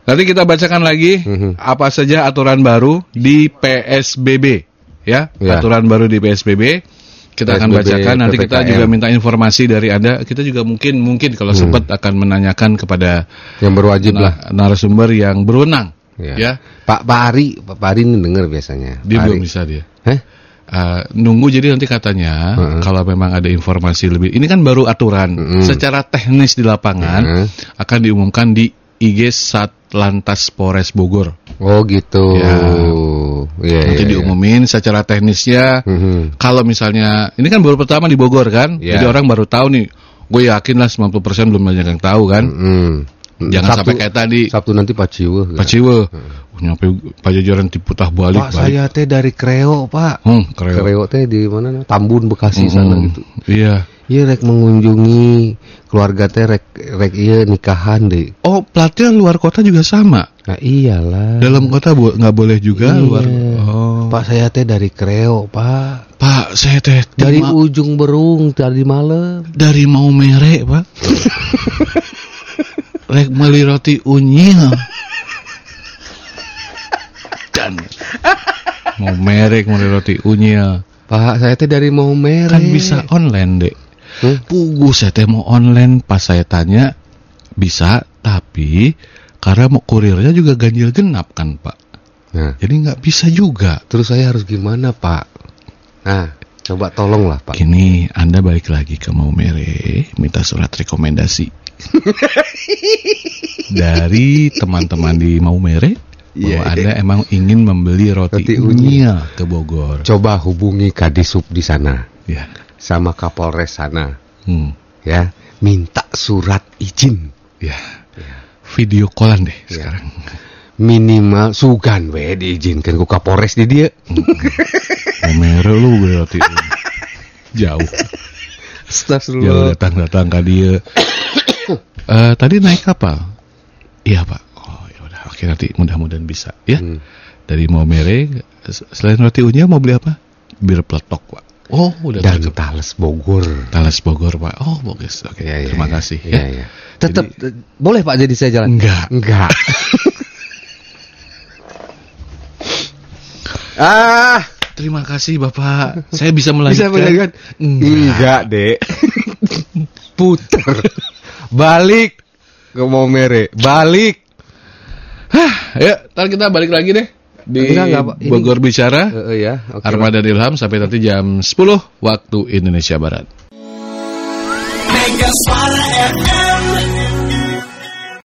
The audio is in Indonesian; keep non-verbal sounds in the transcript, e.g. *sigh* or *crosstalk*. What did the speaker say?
Nanti kita bacakan lagi Mhm. apa saja aturan baru di PSBB ya, Ya. aturan baru di PSBB. Kita akan bacakan nanti kita juga minta informasi dari Anda. Kita juga mungkin mungkin kalau Hmm. sempat akan menanyakan kepada Yang berwajib lah. narasumber yang berwenang Ya. ya. Pak Pak Ari, Pak Ari ini denger biasanya. Dia Pak belum Ari. bisa dia. Hah? Uh, nunggu jadi nanti katanya Heeh. kalau memang ada informasi lebih ini kan baru aturan Mm-mm. secara teknis di lapangan Heeh. akan diumumkan di IG Satlantas Polres Bogor Oh gitu. Ya. Iya, nanti iya, iya. diumumin secara teknisnya Mhm. kalau misalnya ini kan baru pertama di Bogor kan Ya. jadi orang baru tahu nih gue yakin lah 90% belum banyak yang tahu kan Mhm. Jangan Sabtu- sampai kayak tadi Sabtu nanti Pak Ciwe. Pak Ciwe nyampe Pajajaran diputah balik Pak balik saya teh dari Kreo Pak. hmm, keren Kreo teh di mana? Tambun Bekasi Hmm, sana gitu. iya Iya rek mengunjungi keluarga teh rek rek iya nikahan deh. oh pelatihan luar kota juga sama Nah iyalah. dalam kota bo- nggak boleh juga Iya. luar oh Pak saya teh dari Kreo Pak. Pak saya teh Dari ujung berung tadi malam. dari mau merek pak *laughs* rek beli roti unyil dan. Mau merek mau beli roti unyil Pak saya teh dari mau merek. kan bisa online dek. Hmm? pugu saya teh mau online. Pas saya tanya bisa tapi karena mau kurirnya juga ganjil genap kan pak. Nah, jadi nggak bisa juga. Terus saya harus gimana Pak? Nah, coba tolonglah Pak. Kini Anda balik lagi ke Mau Mere, minta surat rekomendasi *laughs* dari teman-teman di Mau Mere bahwa Iya. Anda emang ingin membeli roti, Roti unyil ke Bogor. Coba hubungi Kadisub di sana Ya. sama Kapolres sana Hmm. ya, minta surat izin Ya. Video callan deh Ya. sekarang. minimal sugan we diizinkan ku Kapolres di dia. Mau Mere lu. Jauh. *laughs* Jauh Astagfirullah. datang-datang ke dia. Eh, tadi naik kapal. Iya, Pak. Oh, ya udah. Oke, nanti mudah-mudahan bisa ya. Hmm. dari Maumere s- selain roti unyil mau beli apa? Bir peletok pak. Oh udah Dan cocok. Tales Bogor. Talas Bogor pak. Oh bagus. Oke Ya, ya, terima ya. kasih Ya, ya. ya. Tetap eh, boleh Pak jadi saya jalan? Enggak. Enggak. *laughs* ah, Terima kasih bapak. Saya bisa bisa melanjutkan. melanjutkan? Enggak. Enggak, Dek. *laughs* Puter. Balik ke Maumere. Balik. Ya, ntar kita balik lagi deh di Enggak, enggak. Ini- Bogor bicara. Heeh ya, oke. Armada Ilham sampai nanti jam 10 waktu Indonesia Barat. Mega Suara FM.